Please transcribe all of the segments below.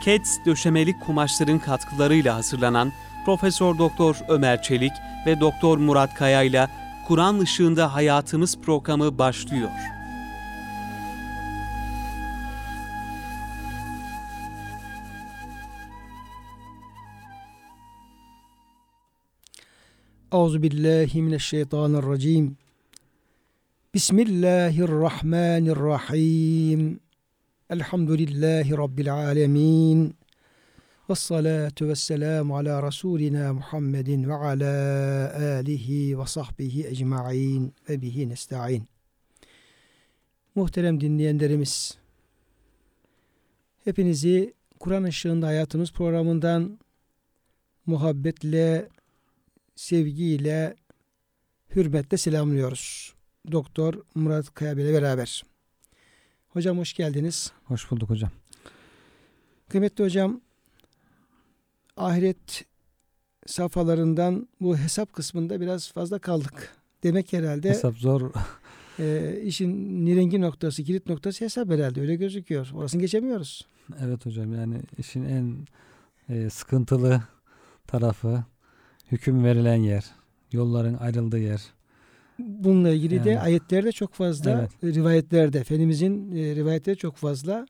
Keds döşemeli kumaşların katkılarıyla hazırlanan Profesör Doktor Ömer Çelik ve Doktor Murat Kaya ile Kur'an ışığında hayatımız programı başlıyor. Euzu billahi mineşşeytanirracim. Bismillahirrahmanirrahim. Elhamdülillahi rabbil alamin. Ves salatu vesselamu ala rasulina Muhammedin ve ala alihi ve sahbihi ecmaîn ve bihi nestaîn. Muhterem dinleyenlerimiz, hepinizi Kur'an ışığında hayatımız programından muhabbetle sevgiyle, hürmetle selamlıyoruz. Doktor Murat Kaya ile beraber. Hocam hoş geldiniz. Hoş bulduk hocam. Kıymetli hocam, ahiret safhalarından bu hesap kısmında biraz fazla kaldık. Demek herhalde hesap zor. E, işin nirengi noktası, kilit noktası hesap herhalde öyle gözüküyor. Orasını geçemiyoruz. Evet hocam yani işin en e, sıkıntılı tarafı hüküm verilen yer, yolların ayrıldığı yer. Bununla ilgili Yani. de ayetlerde çok fazla, Evet. rivayetlerde, Efendimizin e, rivayetleri çok fazla.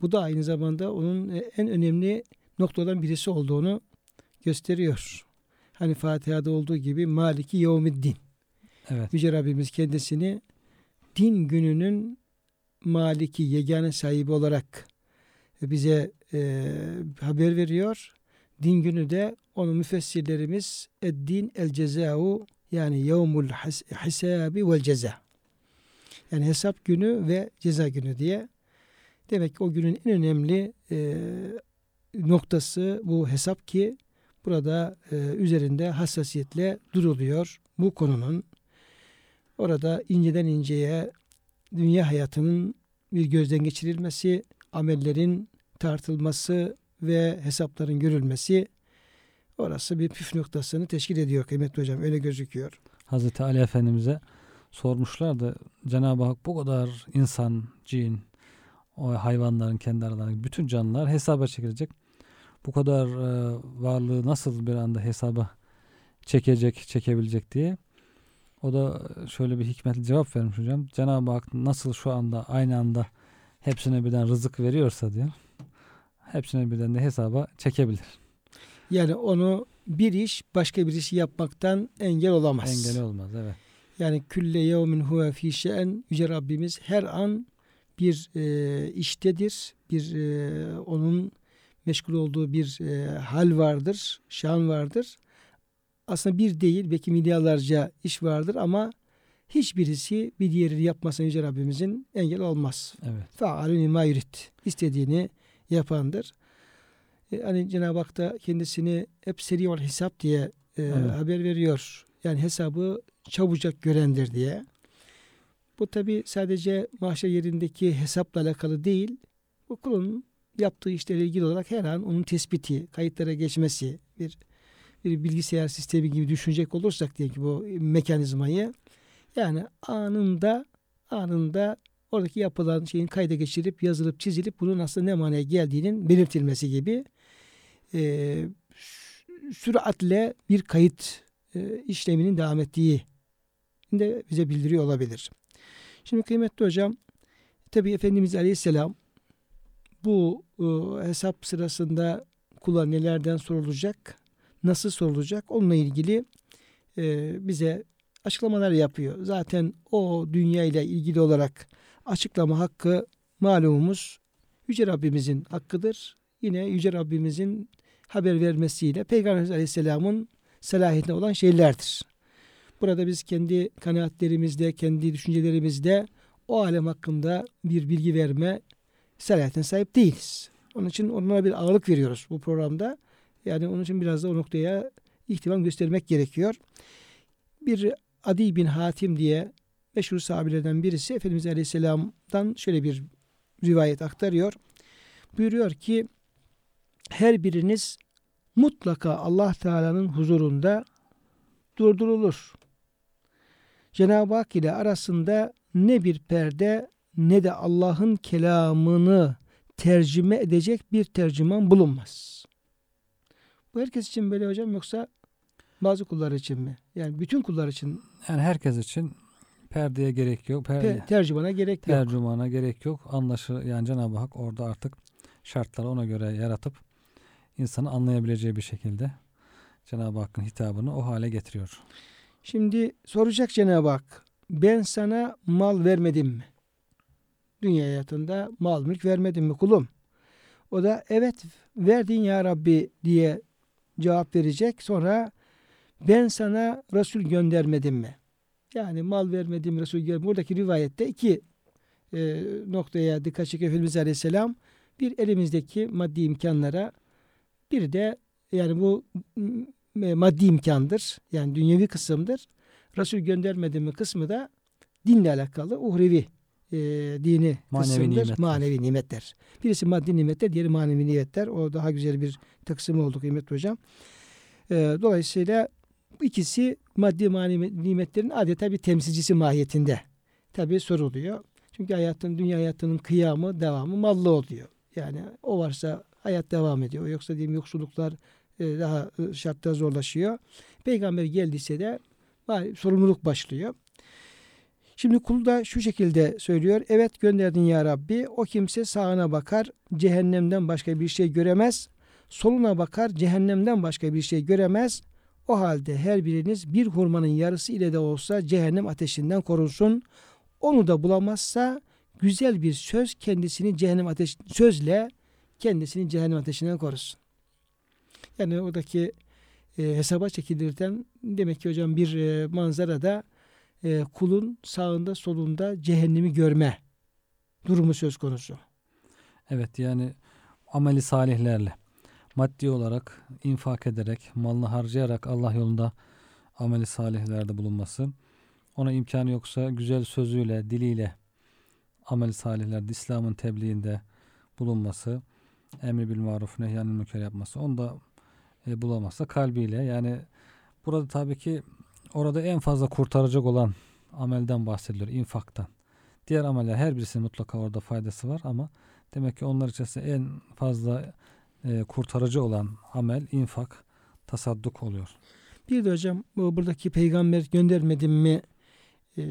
Bu da aynı zamanda onun e, en önemli noktadan birisi olduğunu gösteriyor. Hani Fatiha'da olduğu gibi Maliki Yevmiddin. Evet. Yüce Rabbimiz kendisini din gününün maliki, yegane sahibi olarak bize e, haber veriyor. Din günü de onu müfessirlerimiz eddin el cezau yani yevmul hisabi vel ceza. Yani hesap günü ve ceza günü diye. Demek ki o günün en önemli e, noktası bu hesap ki burada e, üzerinde hassasiyetle duruluyor bu konunun. Orada inceden inceye dünya hayatının bir gözden geçirilmesi, amellerin tartılması ve hesapların görülmesi orası bir püf noktasını teşkil ediyor kıymetli hocam. Öyle gözüküyor. Hazreti Ali Efendimiz'e sormuşlardı. Cenab-ı Hak bu kadar insan, cin, o hayvanların kendi aralarındaki bütün canlılar hesaba çekilecek. Bu kadar e, varlığı nasıl bir anda hesaba çekecek, çekebilecek diye. O da şöyle bir hikmetli cevap vermiş hocam. Cenab-ı Hak nasıl şu anda aynı anda hepsine birden rızık veriyorsa diyor. Hepsine birden de hesaba çekebilir. Yani onu bir iş başka bir işi yapmaktan engel olamaz. Engeli olmaz evet. Yani külle yevmin huve fi şe'n Yüce Rabbimiz her an bir e, iştedir. Bir e, onun meşgul olduğu bir e, hal vardır, şan vardır. Aslında bir değil belki milyarlarca iş vardır ama hiçbirisi bir diğerini yapmasına Yüce Rabbimizin engel olmaz. Evet. Faalun lima yurid. İstediğini yapandır. E, hani Cenab-ı Hak da kendisini hep seri ol hesap diye e, Evet. haber veriyor. Yani hesabı çabucak görendir diye. Bu tabi sadece mahşer yerindeki hesapla alakalı değil. Bu kulun yaptığı işlerle ilgili olarak her an onun tespiti, kayıtlara geçmesi, bir bir bilgisayar sistemi gibi düşünecek olursak diye ki bu mekanizmayı yani anında anında oradaki yapılan şeyin kayda geçirip yazılıp çizilip bunun aslında ne manaya geldiğinin belirtilmesi gibi e, sü- süratle bir kayıt e, işleminin devam ettiği de bize bildiriyor olabilir. Şimdi kıymetli hocam tabi Efendimiz Aleyhisselam bu e, hesap sırasında kula nelerden sorulacak, nasıl sorulacak onunla ilgili e, bize açıklamalar yapıyor. Zaten o dünya ile ilgili olarak açıklama hakkı malumumuz Yüce Rabbimizin hakkıdır. Yine Yüce Rabbimizin haber vermesiyle Peygamber Aleyhisselam'ın selahiyetine olan şeylerdir. Burada biz kendi kanaatlerimizde, kendi düşüncelerimizde o alem hakkında bir bilgi verme selahiyetine sahip değiliz. Onun için onlara bir ağırlık veriyoruz bu programda. Yani onun için biraz da o noktaya ihtimam göstermek gerekiyor. Bir Adi bin Hatim diye meşhur sahabelerden birisi Efendimiz Aleyhisselam'dan şöyle bir rivayet aktarıyor. Buyuruyor ki her biriniz mutlaka Allah Teala'nın huzurunda durdurulur. Cenab-ı Hak ile arasında ne bir perde ne de Allah'ın kelamını tercüme edecek bir tercüman bulunmaz. Bu herkes için böyle hocam yoksa bazı kullar için mi? Yani bütün kullar için Yani herkes için perdeye gerek yok. Per, te- tercümana gerek yok. tercümana gerek yok. Anlaşır yani Cenab-ı Hak orada artık şartları ona göre yaratıp insanı anlayabileceği bir şekilde Cenab-ı Hakk'ın hitabını o hale getiriyor. Şimdi soracak Cenab-ı Hak ben sana mal vermedim mi? Dünya hayatında mal mülk vermedim mi kulum? O da evet verdin ya Rabbi diye cevap verecek. Sonra ben sana Resul göndermedim mi? Yani mal vermedim Resul göndermedim. Buradaki rivayette iki e, noktaya dikkat çekiyor Efendimiz Aleyhisselam. Bir elimizdeki maddi imkanlara bir de yani bu maddi imkandır. Yani dünyevi kısımdır. Resul göndermedi mi kısmı da dinle alakalı uhrevi e, dini Manevi kısımdır. nimetler. Manevi nimetler. Birisi maddi nimetler, diğeri manevi nimetler. O daha güzel bir taksim oldu kıymetli hocam. E, dolayısıyla bu ikisi maddi manevi nimetlerin adeta bir temsilcisi mahiyetinde. Tabi soruluyor. Çünkü hayatın, dünya hayatının kıyamı, devamı mallı oluyor. Yani o varsa hayat devam ediyor. Yoksa diyeyim yoksulluklar e, daha e, şartlar zorlaşıyor. Peygamber geldiyse de sorumluluk başlıyor. Şimdi kul da şu şekilde söylüyor. Evet gönderdin ya Rabbi. O kimse sağına bakar, cehennemden başka bir şey göremez. Soluna bakar, cehennemden başka bir şey göremez. O halde her biriniz bir hurmanın yarısı ile de olsa cehennem ateşinden korunsun. Onu da bulamazsa güzel bir söz kendisini cehennem ateş sözle kendisini cehennem ateşinden korusun. Yani oradaki e, hesaba çekilirken demek ki hocam bir e, manzarada e, kulun sağında solunda cehennemi görme durumu söz konusu. Evet yani ameli salihlerle maddi olarak infak ederek malını harcayarak Allah yolunda ameli salihlerde bulunması ona imkanı yoksa güzel sözüyle diliyle amel salihlerde İslam'ın tebliğinde bulunması emri bil maruf nehyanil münker yapması onu da e, bulamazsa kalbiyle yani burada tabii ki orada en fazla kurtaracak olan amelden bahsediliyor infaktan. Diğer ameller her birisinin mutlaka orada faydası var ama demek ki onlar içerisinde en fazla e, kurtarıcı olan amel infak, tasadduk oluyor. Bir de hocam bu buradaki peygamber göndermedim mi e,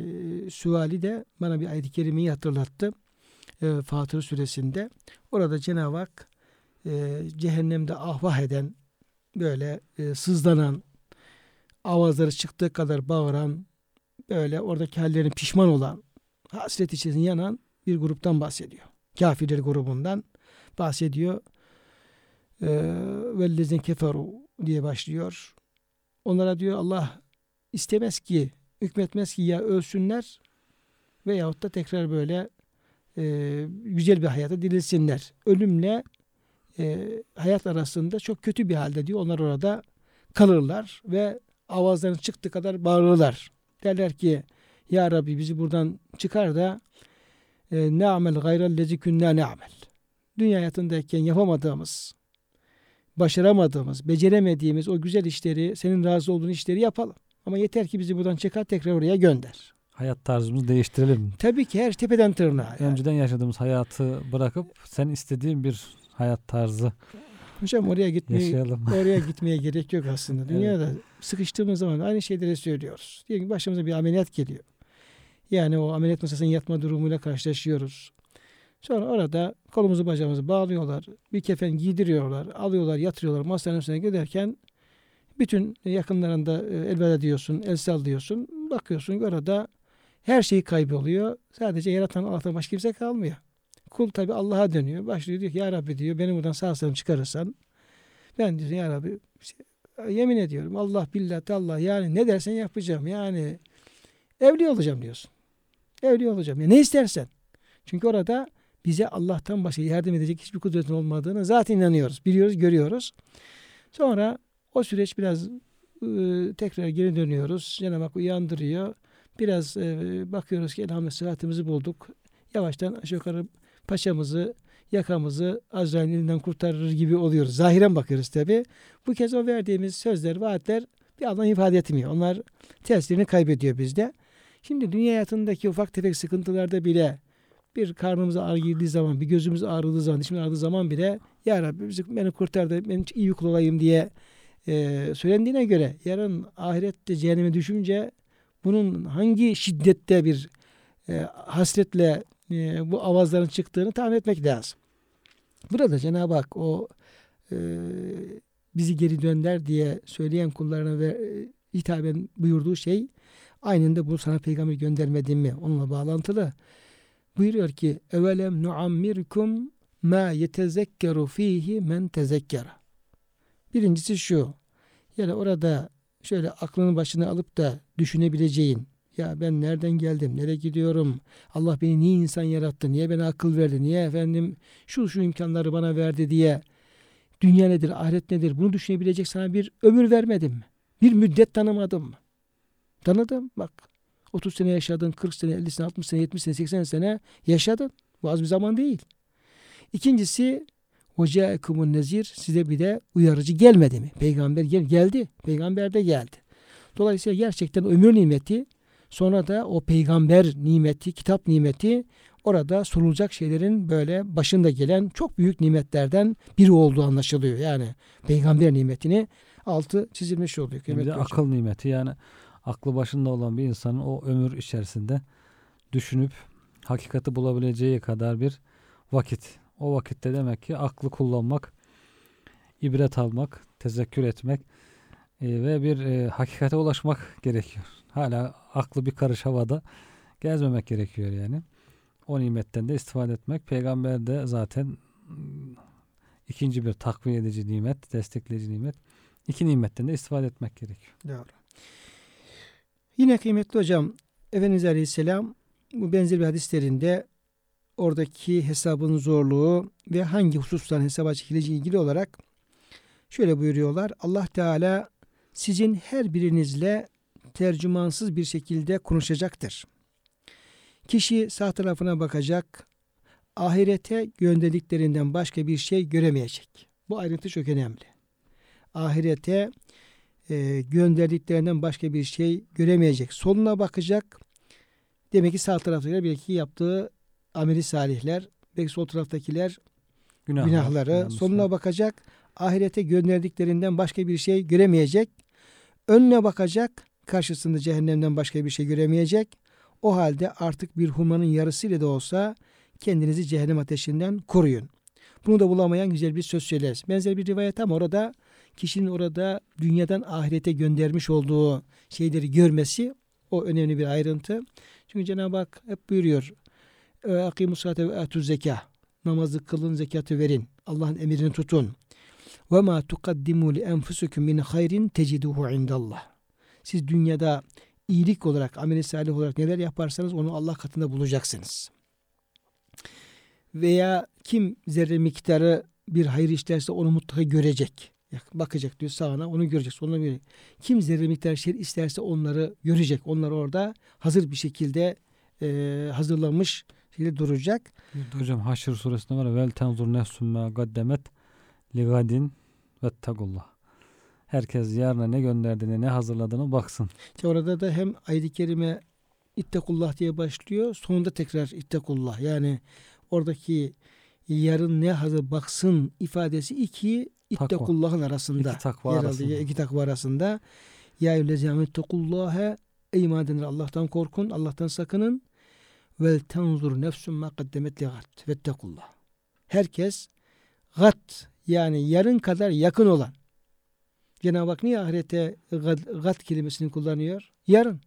suali de bana bir ayet-i kerimeyi hatırlattı. E, Fatır suresinde. Orada Cenab-ı Hak e, cehennemde ahvah eden böyle e, sızlanan avazları çıktığı kadar bağıran böyle oradaki hallerin pişman olan hasret içerisinde yanan bir gruptan bahsediyor. Kafirler grubundan bahsediyor. Ee, Vellezin keferu diye başlıyor. Onlara diyor Allah istemez ki, hükmetmez ki ya ölsünler veyahut da tekrar böyle e, güzel bir hayata dirilsinler. Ölümle e, hayat arasında çok kötü bir halde diyor. Onlar orada kalırlar ve avazlarını çıktığı kadar bağırırlar. Derler ki Ya Rabbi bizi buradan çıkar da e, ne amel gayrel lezi künne ne amel. Dünya hayatındayken yapamadığımız, başaramadığımız, beceremediğimiz o güzel işleri, senin razı olduğun işleri yapalım. Ama yeter ki bizi buradan çıkar tekrar oraya gönder. Hayat tarzımızı değiştirelim. Tabii ki her tepeden tırnağa. yani. Önceden yaşadığımız hayatı bırakıp sen istediğin bir hayat tarzı Hocam oraya gitmeye yaşayalım. oraya gitmeye gerek yok aslında. Evet. Dünyada sıkıştığımız zaman aynı şeyleri söylüyoruz. Diyelim ki başımıza bir ameliyat geliyor. Yani o ameliyat masasının yatma durumuyla karşılaşıyoruz. Sonra orada kolumuzu bacağımızı bağlıyorlar. Bir kefen giydiriyorlar. Alıyorlar, yatırıyorlar. Masanın üstüne giderken bütün yakınlarında e, elveda diyorsun, el sallıyorsun. Bakıyorsun orada her şey kayboluyor. Sadece yaratan Allah'tan başka kimse kalmıyor. Kul tabi Allah'a dönüyor. Başlıyor diyor ki Ya Rabbi diyor beni buradan sağ salim çıkarırsan ben diyor Ya Rabbi işte, yemin ediyorum Allah billah Allah yani ne dersen yapacağım. Yani evli olacağım diyorsun. Evli olacağım. Ya ne istersen. Çünkü orada bize Allah'tan başka yardım edecek hiçbir kudretin olmadığını zaten inanıyoruz. Biliyoruz, görüyoruz. Sonra o süreç biraz e, tekrar geri dönüyoruz. Cenab-ı Hak uyandırıyor. Biraz e, bakıyoruz ki elhamdülillah sıhhatimizi bulduk. Yavaştan aşağı yukarı paçamızı, yakamızı Azrail'in elinden kurtarır gibi oluyoruz. Zahiren bakıyoruz tabi. Bu kez o verdiğimiz sözler, vaatler bir anlam ifade etmiyor. Onlar tesirini kaybediyor bizde. Şimdi dünya hayatındaki ufak tefek sıkıntılarda bile bir karnımıza ağrı girdiği zaman, bir gözümüz ağrıdığı zaman, dişimiz ağrıdığı zaman bile Ya Rabbi bizi, beni kurtar da ben iyi kul olayım diye e, söylendiğine göre yarın ahirette cehenneme düşünce bunun hangi şiddette bir e, hasretle e, bu avazların çıktığını tahmin etmek lazım. Burada Cenab-ı Hak o e, bizi geri dönder diye söyleyen kullarına ve e, hitaben buyurduğu şey aynında bu sana peygamber göndermedim mi? Onunla bağlantılı. Buyuruyor ki evelem nuammirkum ma yetezekkeru fihi men tezekkera. Birincisi şu. Yani orada şöyle aklını başına alıp da düşünebileceğin ya ben nereden geldim, nereye gidiyorum, Allah beni niye insan yarattı, niye bana akıl verdi, niye efendim şu şu imkanları bana verdi diye dünya nedir, ahiret nedir bunu düşünebilecek sana bir ömür vermedim mi? Bir müddet tanımadım? Tanıdım bak 30 sene yaşadın, 40 sene, 50 sene, 60 sene, 70 sene, 80 sene yaşadın. Bu az bir zaman değil. İkincisi Hocaekumun nezir size bir de uyarıcı gelmedi mi? Peygamber gel geldi. Peygamber de geldi. Dolayısıyla gerçekten ömür nimeti sonra da o peygamber nimeti, kitap nimeti orada sorulacak şeylerin böyle başında gelen çok büyük nimetlerden biri olduğu anlaşılıyor. Yani peygamber nimetini altı çizilmiş oluyor. Bir de akıl nimeti yani aklı başında olan bir insanın o ömür içerisinde düşünüp hakikati bulabileceği kadar bir vakit. O vakitte demek ki aklı kullanmak, ibret almak, tezekkür etmek e, ve bir e, hakikate ulaşmak gerekiyor. Hala aklı bir karış havada gezmemek gerekiyor yani. O nimetten de istifade etmek. Peygamber de zaten ikinci bir takviye edici nimet, destekleyici nimet. İki nimetten de istifade etmek gerekiyor. Doğru. Yine kıymetli hocam Efendimiz Aleyhisselam bu benzer bir hadislerinde oradaki hesabın zorluğu ve hangi husustan hesaba çekileceği ilgili olarak şöyle buyuruyorlar. Allah Teala sizin her birinizle tercümansız bir şekilde konuşacaktır. Kişi sağ tarafına bakacak, ahirete gönderdiklerinden başka bir şey göremeyecek. Bu ayrıntı çok önemli. Ahirete e, gönderdiklerinden başka bir şey göremeyecek. Soluna bakacak. Demek ki sağ taraftakiler belki yaptığı ameli salihler, belki sol taraftakiler Günahlar, günahları. Yanlışlar. Soluna bakacak. Ahirete gönderdiklerinden başka bir şey göremeyecek. Önüne bakacak. Karşısında cehennemden başka bir şey göremeyecek. O halde artık bir hurmanın yarısıyla da olsa kendinizi cehennem ateşinden koruyun. Bunu da bulamayan güzel bir söz söyleriz. Benzer bir rivayet ama orada kişinin orada dünyadan ahirete göndermiş olduğu şeyleri görmesi o önemli bir ayrıntı. Çünkü Cenab-ı Hak hep buyuruyor. Akimu salate ve atu zeka. Namazı kılın, zekatı verin. Allah'ın emrini tutun. Ve ma tukaddimu li enfusikum min hayrin teciduhu indallah. Siz dünyada iyilik olarak, amel salih olarak neler yaparsanız onu Allah katında bulacaksınız. Veya kim zerre miktarı bir hayır işlerse onu mutlaka görecek. Bakacak diyor sağına onu görecek. Soluna görecek. Kim zerre miktar şey isterse onları görecek. Onlar orada hazır bir şekilde e, hazırlanmış şekilde duracak. Hocam Haşr suresinde var. Vel tenzur nefsum ma gaddemet li gadin vettagullah. Herkes yarına ne gönderdiğine ne hazırladığını baksın. İşte orada da hem ayet-i kerime ittakullah diye başlıyor. Sonunda tekrar ittakullah. Yani oradaki yarın ne hazır baksın ifadesi iki ittakullahın arasında. İki takva yer arasında. Alıyor, iki takva arasında. Ya eyyühellezine ittakullâhe Ey iman Allah'tan korkun, Allah'tan sakının. Vel tenzur nefsum ma kaddemet li gat. Vettekullah. Herkes gat yani yarın kadar yakın olan. Cenab-ı Hak niye ahirete gat kelimesini kullanıyor? Yarın.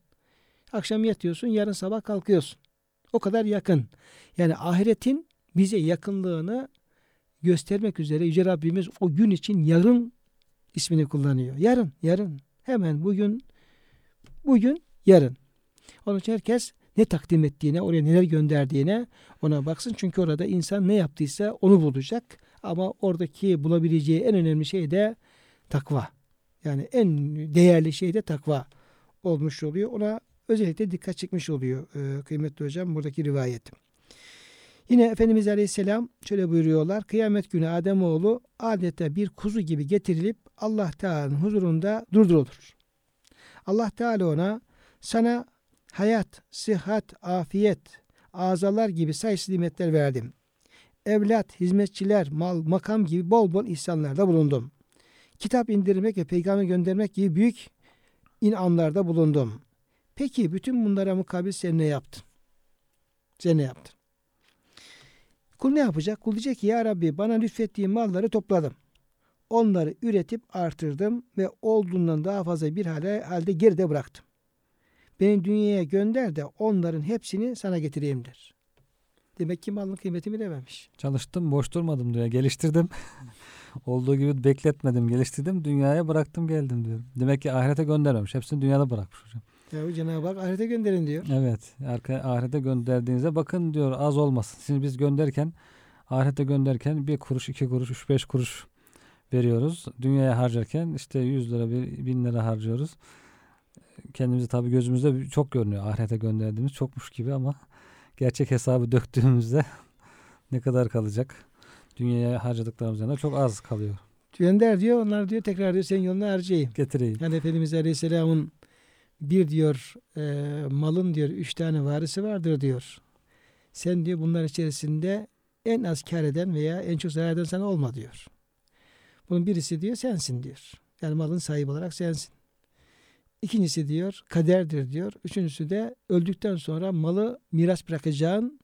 Akşam yatıyorsun, yarın sabah kalkıyorsun. O kadar yakın. Yani ahiretin bize yakınlığını göstermek üzere Yüce Rabbimiz o gün için yarın ismini kullanıyor. Yarın, yarın. Hemen bugün, bugün, yarın. Onun için herkes ne takdim ettiğine, oraya neler gönderdiğine ona baksın. Çünkü orada insan ne yaptıysa onu bulacak. Ama oradaki bulabileceği en önemli şey de takva. Yani en değerli şey de takva olmuş oluyor. Ona özellikle dikkat çekmiş oluyor e, kıymetli hocam buradaki rivayet. Yine Efendimiz Aleyhisselam şöyle buyuruyorlar. Kıyamet günü Ademoğlu adeta bir kuzu gibi getirilip Allah Teala'nın huzurunda durdurulur. Allah Teala ona sana hayat, sıhhat, afiyet, azalar gibi sayısız nimetler verdim. Evlat, hizmetçiler, mal, makam gibi bol bol ihsanlarda bulundum. Kitap indirmek ve peygamber göndermek gibi büyük inanlarda bulundum. Peki bütün bunlara mukabil sen ne yaptın? Sen ne yaptın? Kul ne yapacak? Kul diyecek ki ya Rabbi bana lütfettiğin malları topladım. Onları üretip artırdım ve olduğundan daha fazla bir hale, halde geride bıraktım. Beni dünyaya gönder de onların hepsini sana getireyim der. Demek ki malın kıymetini bilememiş. Çalıştım, boş durmadım diyor. Geliştirdim. Olduğu gibi bekletmedim, geliştirdim. Dünyaya bıraktım geldim diyor. Demek ki ahirete göndermemiş. Hepsini dünyada bırakmış hocam. Ya Cenab-ı Hak ahirete gönderin diyor. Evet. Ahirete gönderdiğinizde bakın diyor az olmasın. Şimdi biz gönderken ahirete gönderken bir kuruş, iki kuruş, üç beş kuruş veriyoruz. Dünyaya harcarken işte yüz lira, bir, bin lira harcıyoruz. Kendimizi tabii gözümüzde çok görünüyor. Ahirete gönderdiğimiz çokmuş gibi ama gerçek hesabı döktüğümüzde ne kadar kalacak? Dünyaya harcadıklarımız yanında çok az kalıyor. Gönder diyor. Onlar diyor tekrar diyor senin yoluna harcayayım. Getireyim. Yani Efendimiz Aleyhisselam'ın bir diyor e, malın diyor üç tane varisi vardır diyor. Sen diyor bunlar içerisinde en az kar eden veya en çok zarar eden sana olma diyor. Bunun birisi diyor sensin diyor. Yani malın sahibi olarak sensin. İkincisi diyor kaderdir diyor. Üçüncüsü de öldükten sonra malı miras bırakacağın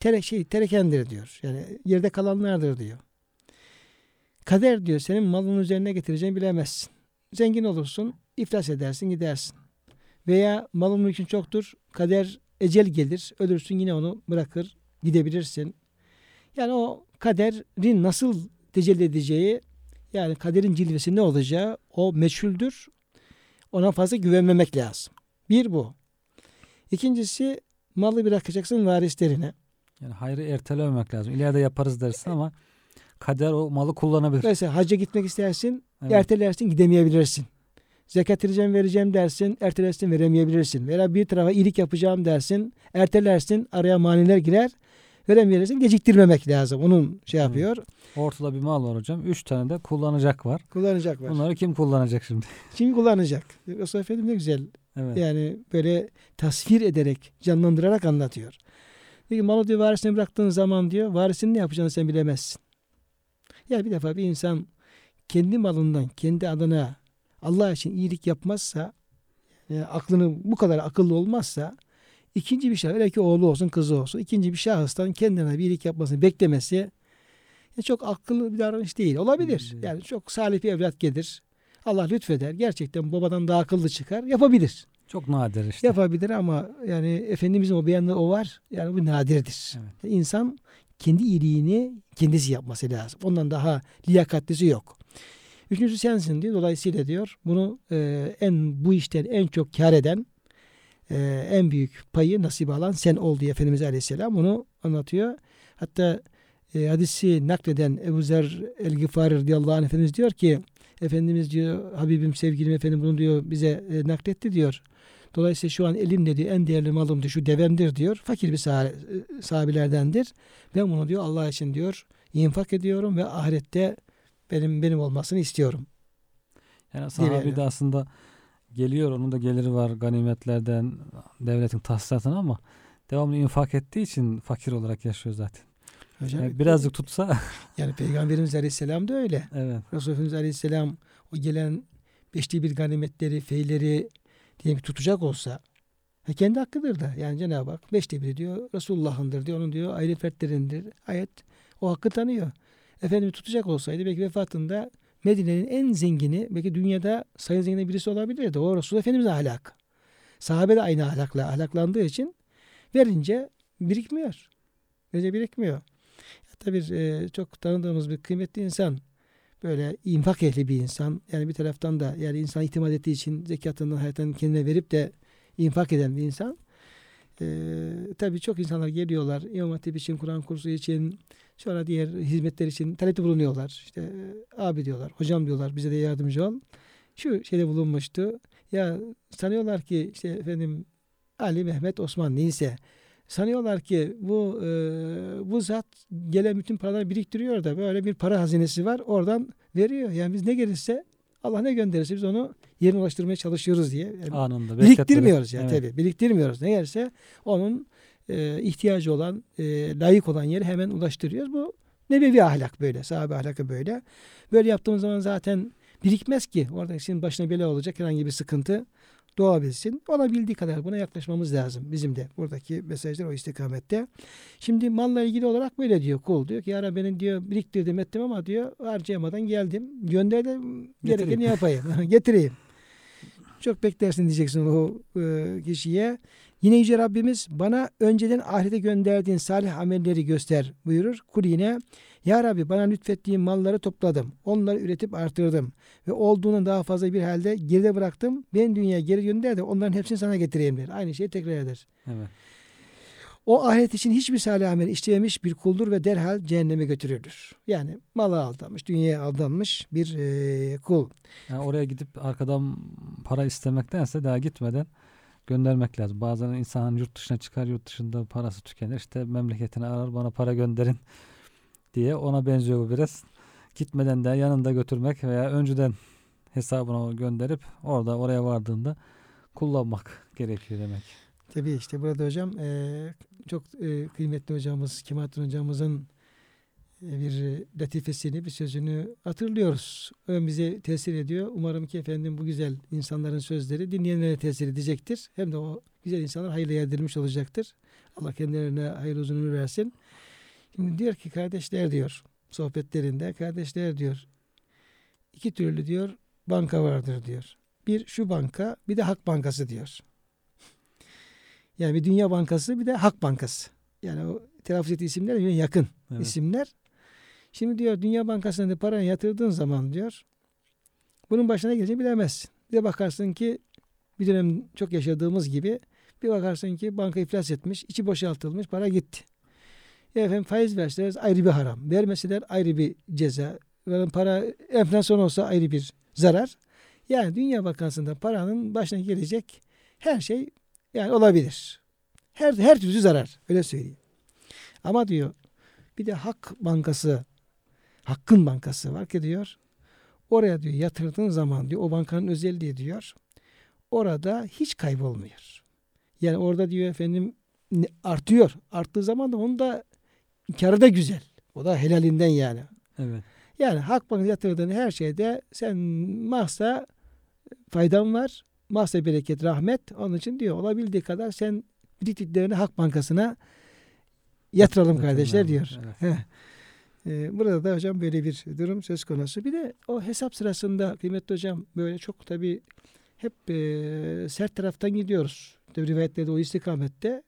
tere, şey, terekendir diyor. Yani yerde kalanlardır diyor. Kader diyor senin malın üzerine getireceğini bilemezsin. Zengin olursun, iflas edersin, gidersin. Veya malın mülkün çoktur, kader ecel gelir, ölürsün yine onu bırakır, gidebilirsin. Yani o kaderin nasıl tecelli edeceği, yani kaderin cilvesi ne olacağı o meçhuldür. Ona fazla güvenmemek lazım. Bir bu. İkincisi malı bırakacaksın varislerine. Yani hayrı ertelememek lazım. İleride yaparız dersin ama kader o malı kullanabilir. Mesela hacca gitmek istersin, Evet. ertelersin gidemeyebilirsin. Zekat vereceğim vereceğim dersin, ertelersin veremeyebilirsin. Veya bir tarafa iyilik yapacağım dersin, ertelersin, araya maniler girer, veremeyebilirsin. Geciktirmemek lazım. Onun şey Evet. yapıyor. Ortada bir mal var hocam. Üç tane de kullanacak var. Kullanacak var. Bunları kim kullanacak şimdi? Kim kullanacak? Resulullah Efendimiz ne güzel Evet. yani böyle tasvir ederek, canlandırarak anlatıyor. Diyor ki malı diyor varisine bıraktığın zaman diyor varisinin ne yapacağını sen bilemezsin. Yani bir defa bir insan kendi malından kendi adına Allah için iyilik yapmazsa yani aklını bu kadar akıllı olmazsa ikinci bir şahıs, belki oğlu olsun kızı olsun ikinci bir şahıstan kendine bir iyilik yapmasını beklemesi yani çok akıllı bir davranış değil. Olabilir. Değil. Yani çok salih bir evlat gelir. Allah lütfeder. Gerçekten babadan daha akıllı çıkar. Yapabilir. Çok nadir işte. Yapabilir ama yani Efendimizin o beyanında o var. Yani bu nadirdir. Evet. İnsan kendi iyiliğini kendisi yapması lazım. Ondan daha liyakatlisi yok. Üçüncüsü sensin diyor. Dolayısıyla diyor bunu e, en bu işten en çok kar eden e, en büyük payı nasip alan sen ol diye Efendimiz Aleyhisselam bunu anlatıyor. Hatta e, hadisi nakleden Ebu Zer el-Gıfari radıyallahu anh Efendimiz diyor ki Efendimiz diyor Habibim sevgilim efendim bunu diyor bize e, nakletti diyor. Dolayısıyla şu an elimde diyor en değerli malım diyor şu devemdir diyor. Fakir bir sah- e, sahabilerdendir. Ben bunu diyor Allah için diyor infak ediyorum ve ahirette benim benim olmasını istiyorum. Yani sahabi yani. de aslında geliyor onun da geliri var ganimetlerden devletin tahsisatına ama devamlı infak ettiği için fakir olarak yaşıyor zaten. Hocam, Yani birazcık tutsa yani Peygamberimiz Aleyhisselam da öyle. evet. Resulullah Aleyhisselam o gelen beşli bir ganimetleri, feyleri diyelim tutacak olsa ve kendi hakkıdır da. Yani Cenab-ı Hak beşte biri diyor Resulullah'ındır diyor. Onun diyor ayrı fertlerindir. Ayet o hakkı tanıyor. Efendimiz tutacak olsaydı belki vefatında Medine'nin en zengini belki dünyada sayın zengin birisi olabilirdi. O Resulullah Efendimiz'in ahlakı. Sahabe de aynı ahlakla ahlaklandığı için verince birikmiyor. Verince birikmiyor. Tabii e, çok tanıdığımız bir kıymetli insan böyle infak ehli bir insan. Yani bir taraftan da yani insan itimat ettiği için zekatından hayatını kendine verip de infak eden bir insan. Ee, tabii çok insanlar geliyorlar. İmam Hatip için, Kur'an kursu için, sonra diğer hizmetler için talepte bulunuyorlar. İşte e, abi diyorlar, hocam diyorlar bize de yardımcı ol. Şu şeyde bulunmuştu. Ya sanıyorlar ki işte efendim Ali, Mehmet, Osman neyse sanıyorlar ki bu e, bu zat gelen bütün paraları biriktiriyor da böyle bir para hazinesi var oradan veriyor. Yani biz ne gelirse Allah ne gönderirse biz onu yerine ulaştırmaya çalışıyoruz diye. Yani Anında. biriktirmiyoruz yani bekletmeden. tabii. Biriktirmiyoruz. Ne gelirse onun e, ihtiyacı olan, e, layık olan yere hemen ulaştırıyoruz. Bu nebevi ahlak böyle, sahabe ahlakı böyle. Böyle yaptığımız zaman zaten birikmez ki. Orada senin başına bela olacak herhangi bir sıkıntı doğabilsin. Olabildiği kadar buna yaklaşmamız lazım. Bizim de buradaki mesajlar o istikamette. Şimdi malla ilgili olarak böyle diyor kul. Diyor ki ya Rabbi benim diyor biriktirdim ettim ama diyor harcayamadan geldim. Gönderdim gerekeni yapayım. Getireyim. Çok beklersin diyeceksin o e, kişiye. Yine Yüce Rabbimiz bana önceden ahirete gönderdiğin salih amelleri göster buyurur. Kul yine Ya Rabbi bana lütfettiğin malları topladım. Onları üretip artırdım. Ve olduğundan daha fazla bir halde geride bıraktım. Ben dünyaya geri gönder de onların hepsini sana getireyim der. Aynı şeyi tekrar eder. Evet. O ahiret için hiçbir salih amel işlememiş bir kuldur ve derhal cehenneme götürülür. Yani mala aldanmış, dünyaya aldanmış bir e, kul. Yani oraya gidip arkadan para istemektense daha gitmeden göndermek lazım. Bazen insan yurt dışına çıkar, yurt dışında parası tükenir. İşte memleketine arar, bana para gönderin diye ona benziyor bu biraz. Gitmeden de yanında götürmek veya önceden hesabına gönderip orada oraya vardığında kullanmak gerekiyor demek. Tabii işte burada hocam çok kıymetli hocamız Kemalettin hocamızın bir latifesini, bir sözünü hatırlıyoruz. O bize tesir ediyor. Umarım ki efendim bu güzel insanların sözleri dinleyenlere tesir edecektir. Hem de o güzel insanlar hayırlı yerdirmiş olacaktır. Allah kendilerine hayırlı uzun ömür versin. Şimdi diyor ki kardeşler diyor sohbetlerinde kardeşler diyor iki türlü diyor banka vardır diyor. Bir şu banka bir de Hak Bankası diyor. Yani bir Dünya Bankası bir de Hak Bankası. Yani o telaffuz ettiği isimler yakın Evet. isimler. Şimdi diyor Dünya Bankası'na da paranı yatırdığın zaman diyor bunun başına geleceğini bilemezsin. Bir de bakarsın ki bir dönem çok yaşadığımız gibi bir bakarsın ki banka iflas etmiş, içi boşaltılmış, para gitti. Ya efendim faiz verseler ayrı bir haram. Vermeseler ayrı bir ceza. Yani para enflasyon olsa ayrı bir zarar. Yani Dünya Bankası'nda paranın başına gelecek her şey yani olabilir. Her her türlü zarar. Öyle söyleyeyim. Ama diyor bir de Hak Bankası Hakkın Bankası var ki diyor. Oraya diyor yatırdığın zaman diyor o bankanın özelliği diyor. Orada hiç kaybolmuyor. Yani orada diyor efendim artıyor. Arttığı zaman da onun da karı da güzel. O da helalinden yani. Evet. Yani Halkbank'a yatırdığın her şeyde sen mahsa faydan var. Mahsa bereket, rahmet. Onun için diyor olabildiği kadar sen biriktiklerini Halk Bankası'na yatıralım kardeşler diyor. Evet. Heh. Ee, burada da hocam böyle bir durum söz konusu. Bir de o hesap sırasında kıymetli hocam böyle çok tabi hep e, sert taraftan gidiyoruz. Tabii rivayetlerde o istikamette.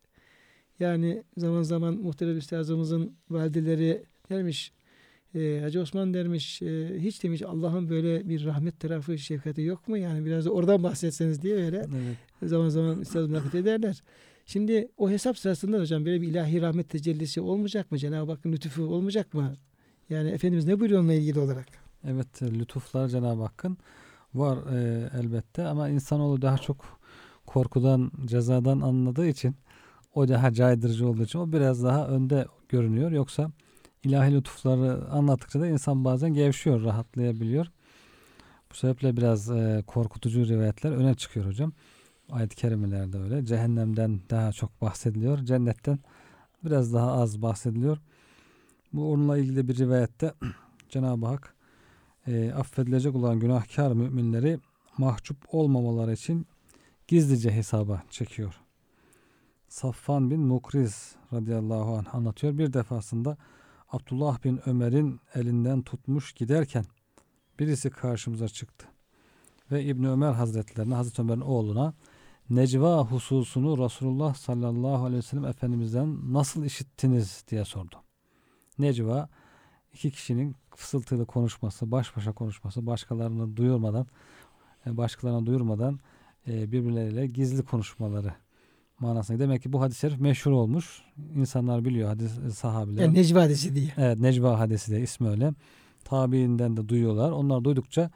Yani zaman zaman muhterem üstazımızın valideleri dermiş e, Hacı Osman dermiş e, hiç demiş Allah'ın böyle bir rahmet tarafı şefkati yok mu? Yani biraz da oradan bahsetseniz diye böyle Evet. zaman zaman üstad nakit ederler. Şimdi o hesap sırasında hocam böyle bir ilahi rahmet tecellisi olmayacak mı? Cenab-ı Hakk'ın lütfu olmayacak mı? Yani Efendimiz ne buyuruyor onunla ilgili olarak? Evet e, lütuflar Cenab-ı Hakk'ın var e, elbette ama insanoğlu daha çok korkudan, cezadan anladığı için o daha caydırıcı olduğu için o biraz daha önde görünüyor. Yoksa ilahi lütufları anlattıkça da insan bazen gevşiyor, rahatlayabiliyor. Bu sebeple biraz e, korkutucu rivayetler öne çıkıyor hocam. Ayet-i kerimelerde öyle. Cehennemden daha çok bahsediliyor. Cennetten biraz daha az bahsediliyor. Bu onunla ilgili bir rivayette Cenab-ı Hak e, affedilecek olan günahkar müminleri mahcup olmamaları için gizlice hesaba çekiyor. Safvan bin Mukriz radıyallahu anh anlatıyor. Bir defasında Abdullah bin Ömer'in elinden tutmuş giderken birisi karşımıza çıktı. Ve İbn Ömer Hazretlerine, Hazreti Ömer'in oğluna necva hususunu Resulullah sallallahu aleyhi ve sellem Efendimiz'den nasıl işittiniz diye sordu. Necva iki kişinin fısıltılı konuşması, baş başa konuşması, başkalarını duyurmadan, e, başkalarına duyurmadan e, birbirleriyle gizli konuşmaları manasında. Demek ki bu hadis-i şerif meşhur olmuş. İnsanlar biliyor hadis e, sahabiler. Yani Necva hadisi diye. Evet Necva hadisi de ismi öyle. Tabiinden de duyuyorlar. Onlar duydukça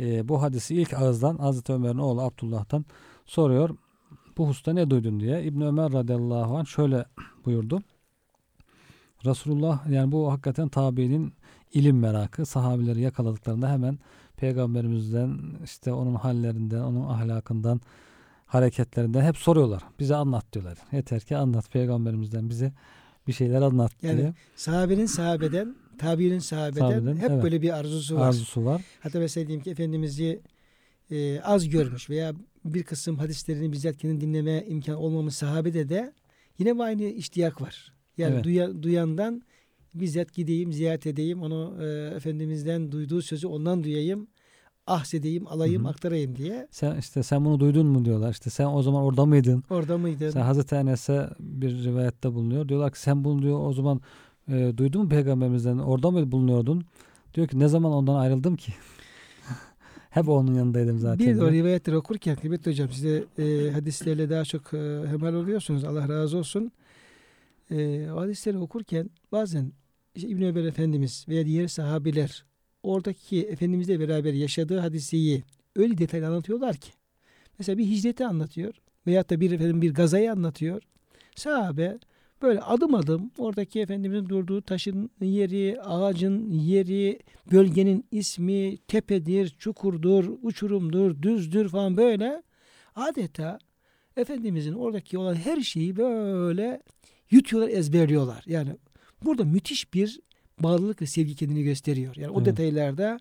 e, bu hadisi ilk ağızdan Hazreti Ömer'in oğlu Abdullah'tan soruyor. Bu hususta ne duydun diye. İbn Ömer radıyallahu anh şöyle buyurdu. Resulullah yani bu hakikaten tabiinin ilim merakı. Sahabileri yakaladıklarında hemen peygamberimizden işte onun hallerinden, onun ahlakından hareketlerinden hep soruyorlar. Bize anlat diyorlar. Yeter ki anlat peygamberimizden bize bir şeyler anlat Yani diye Sahabenin sahabeden, tabiinin sahabeden, Sahabeden, hep evet. böyle bir arzusu var. arzusu var. Hatta mesela diyelim ki Efendimiz'i e, az görmüş veya bir kısım hadislerini bizzat kendini dinleme imkan olmamış sahabede de yine aynı iştiyak var. Yani Evet. duya- duyandan bizzat gideyim, ziyaret edeyim, onu e, Efendimiz'den duyduğu sözü ondan duyayım, ahsedeyim, alayım, Hı hı. aktarayım diye. Sen işte sen bunu duydun mu diyorlar. İşte sen o zaman orada mıydın? Orada mıydın? Sen Hazreti Enes'e bir rivayette bulunuyor. Diyorlar ki sen bunu diyor o zaman e, duydun mu peygamberimizden? Orada mı bulunuyordun? Diyor ki ne zaman ondan ayrıldım ki? Hep onun yanındaydım zaten. Bir de o rivayetleri okurken kıymetli hocam size e, hadislerle daha çok e, hemhal oluyorsunuz. Allah razı olsun. E, hadisleri okurken bazen işte İbn Ömer Efendimiz veya diğer sahabiler oradaki Efendimizle beraber yaşadığı hadiseyi öyle detaylı anlatıyorlar ki. Mesela bir hicreti anlatıyor veyahut da bir efendim bir gazayı anlatıyor. Sahabe böyle adım adım oradaki Efendimizin durduğu taşın yeri, ağacın yeri, bölgenin ismi, tepedir, çukurdur, uçurumdur, düzdür falan böyle adeta Efendimizin oradaki olan her şeyi böyle yutuyorlar, ezberliyorlar. Yani burada müthiş bir bağlılık ve sevgi kendini gösteriyor. Yani o Evet. detaylarda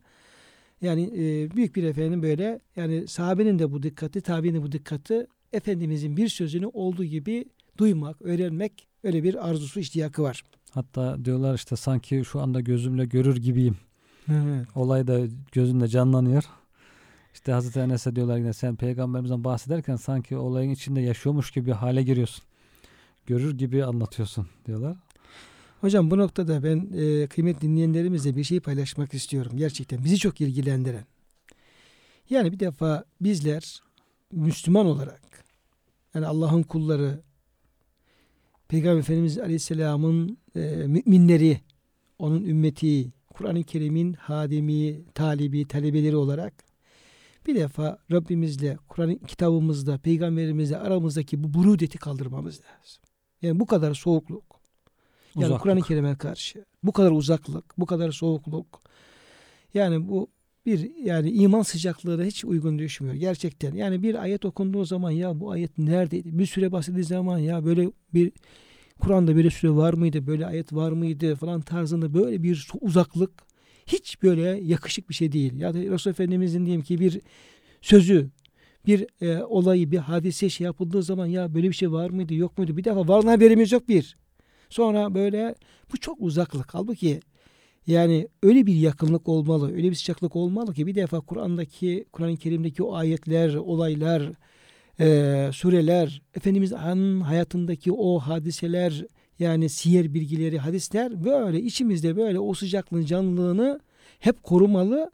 yani e, büyük bir efendim böyle yani sahabenin de bu dikkati, tabiinin de bu dikkati Efendimizin bir sözünü olduğu gibi duymak, öğrenmek öyle bir arzusu, iştiyakı var. Hatta diyorlar işte sanki şu anda gözümle görür gibiyim. Evet. Olay da gözünde canlanıyor. İşte Hazreti Enes'e diyorlar yine sen peygamberimizden bahsederken sanki olayın içinde yaşıyormuş gibi bir hale giriyorsun. Görür gibi anlatıyorsun diyorlar. Hocam bu noktada ben e, kıymetli dinleyenlerimizle bir şey paylaşmak istiyorum. Gerçekten bizi çok ilgilendiren. Yani bir defa bizler Müslüman olarak yani Allah'ın kulları Peygamber Efendimiz Aleyhisselam'ın e, müminleri onun ümmeti Kur'an-ı Kerim'in hadimi, talibi, talebeleri olarak bir defa Rabbimizle, Kur'an kitabımızda, peygamberimizle aramızdaki bu burudeti kaldırmamız lazım. Yani bu kadar soğukluk, yani. Kur'an-ı Kerim'e karşı bu kadar uzaklık, bu kadar soğukluk. Yani bu bir yani iman sıcaklığına hiç uygun düşmüyor gerçekten. Yani bir ayet okunduğu zaman ya bu ayet neredeydi? Bir süre bahsedildiği zaman ya böyle bir Kur'an'da böyle süre var mıydı? Böyle ayet var mıydı? falan tarzında böyle bir uzaklık hiç böyle yakışık bir şey değil. Ya da Resul Efendimizin diyelim ki bir sözü bir e, olayı, bir hadise şey yapıldığı zaman ya böyle bir şey var mıydı, yok muydu? Bir defa varlığına haberimiz yok bir. Sonra böyle bu çok uzaklık. Halbuki yani öyle bir yakınlık olmalı, öyle bir sıcaklık olmalı ki bir defa Kur'an'daki, Kur'an-ı Kerim'deki o ayetler, olaylar, e, sureler, Efendimiz'in hayatındaki o hadiseler, yani siyer bilgileri, hadisler böyle içimizde böyle o sıcaklığın canlılığını hep korumalı.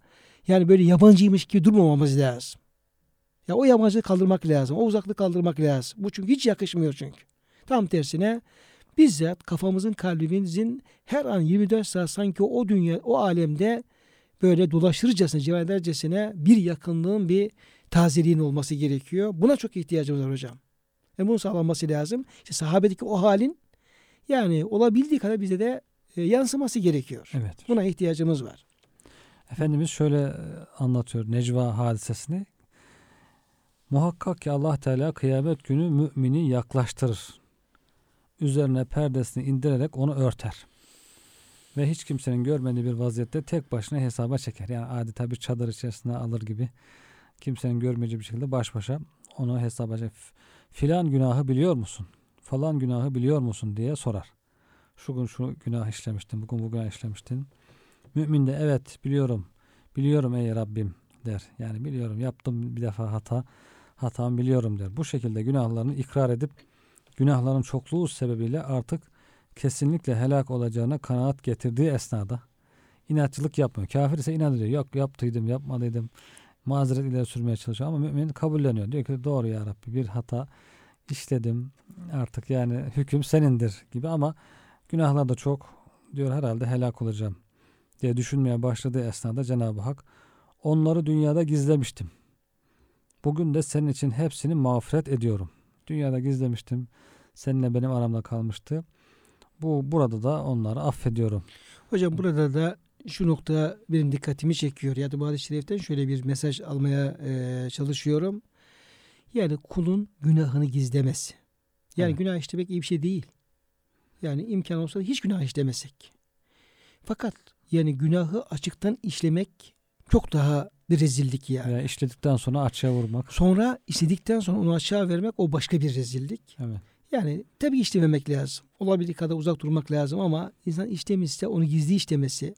Yani böyle yabancıymış gibi durmamamız lazım. Ya o yabancılığı kaldırmak lazım. O uzaklığı kaldırmak lazım. Bu çünkü hiç yakışmıyor çünkü. Tam tersine bizzat kafamızın kalbimizin her an 24 saat sanki o dünya o alemde böyle dolaşırcasına civan edercesine bir yakınlığın bir tazeliğin olması gerekiyor. Buna çok ihtiyacımız var hocam. Ve bunun sağlanması lazım. İşte sahabedeki o halin yani olabildiği kadar bize de e, yansıması gerekiyor. Evet. Buna ihtiyacımız var. Efendimiz şöyle e, anlatıyor Necva hadisesini. Muhakkak ki Allah Teala kıyamet günü mümini yaklaştırır. Üzerine perdesini indirerek onu örter. Ve hiç kimsenin görmediği bir vaziyette tek başına hesaba çeker. Yani adeta bir çadır içerisine alır gibi kimsenin görmeyeceği bir şekilde baş başa onu hesaba çeker. Filan günahı biliyor musun? Falan günahı biliyor musun diye sorar. Şu gün şu günah işlemiştin, bugün bu günah işlemiştin. Mümin de evet biliyorum, biliyorum ey Rabbim der. Yani biliyorum yaptım bir defa hata, hatam biliyorum der. Bu şekilde günahlarını ikrar edip günahların çokluğu sebebiyle artık kesinlikle helak olacağına kanaat getirdiği esnada inatçılık yapmıyor. Kafir ise inat ediyor. Yok yaptıydım, yapmadıydım. Mazeret ileri sürmeye çalışıyor ama mümin kabulleniyor. Diyor ki doğru ya Rabbi bir hata işledim. Artık yani hüküm senindir gibi ama günahlar da çok diyor herhalde helak olacağım diye düşünmeye başladığı esnada Cenab-ı Hak onları dünyada gizlemiştim. Bugün de senin için hepsini mağfiret ediyorum. Dünyada gizlemiştim. Seninle benim aramda kalmıştı. Bu burada da onları affediyorum. Hocam burada da şu nokta benim dikkatimi çekiyor. Ya da bu hadis-i şeriften şöyle bir mesaj almaya e, çalışıyorum. Yani kulun günahını gizlemesi. Yani Evet. günah işlemek iyi bir şey değil. Yani imkan olsa hiç günah işlemesek. Fakat yani günahı açıktan işlemek çok daha bir rezillik yani. Veya işledikten sonra açığa vurmak. Sonra istedikten sonra onu aşağı vermek o başka bir rezillik. Evet. Yani tabii işlememek lazım. Olabildiği kadar uzak durmak lazım ama insan işlemişse onu gizli işlemesi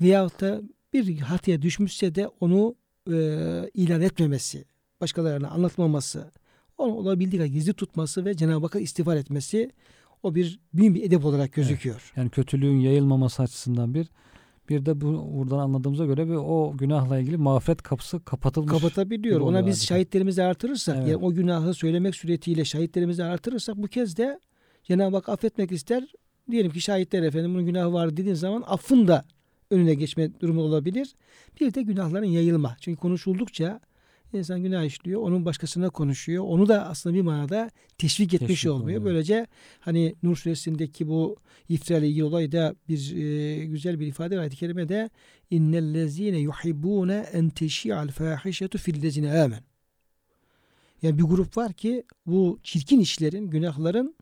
veyahut da bir hataya düşmüşse de onu e, ilan etmemesi, başkalarına anlatmaması, onu olabildiği kadar gizli tutması ve Cenab-ı Hakk'a istiğfar etmesi o bir büyük bir edep olarak gözüküyor. Yani kötülüğün yayılmaması açısından bir bir de bu buradan anladığımıza göre bir o günahla ilgili mağfiret kapısı kapatılmış. Kapatabiliyor. Ona oluyor biz adeta. şahitlerimizi artırırsak, Evet. yani o günahı söylemek suretiyle şahitlerimizi artırırsak bu kez de Cenab-ı Hak affetmek ister. Diyelim ki şahitler efendim bunun günahı var dediğin zaman affın da önüne geçme durumu olabilir. Bir de günahların yayılma. Çünkü konuşuldukça insan günah işliyor, onun başkasına konuşuyor. Onu da aslında bir manada teşvik etmiş Teşvik olmuyor. oluyor. Böylece hani Nur suresindeki bu iftira ile ilgili olayda bir e, güzel bir ifade var. Ayet-i kerimede innellezine yuhibbune en teşi'al fahişetu fillezine amen. Yani bir grup var ki bu çirkin işlerin, günahların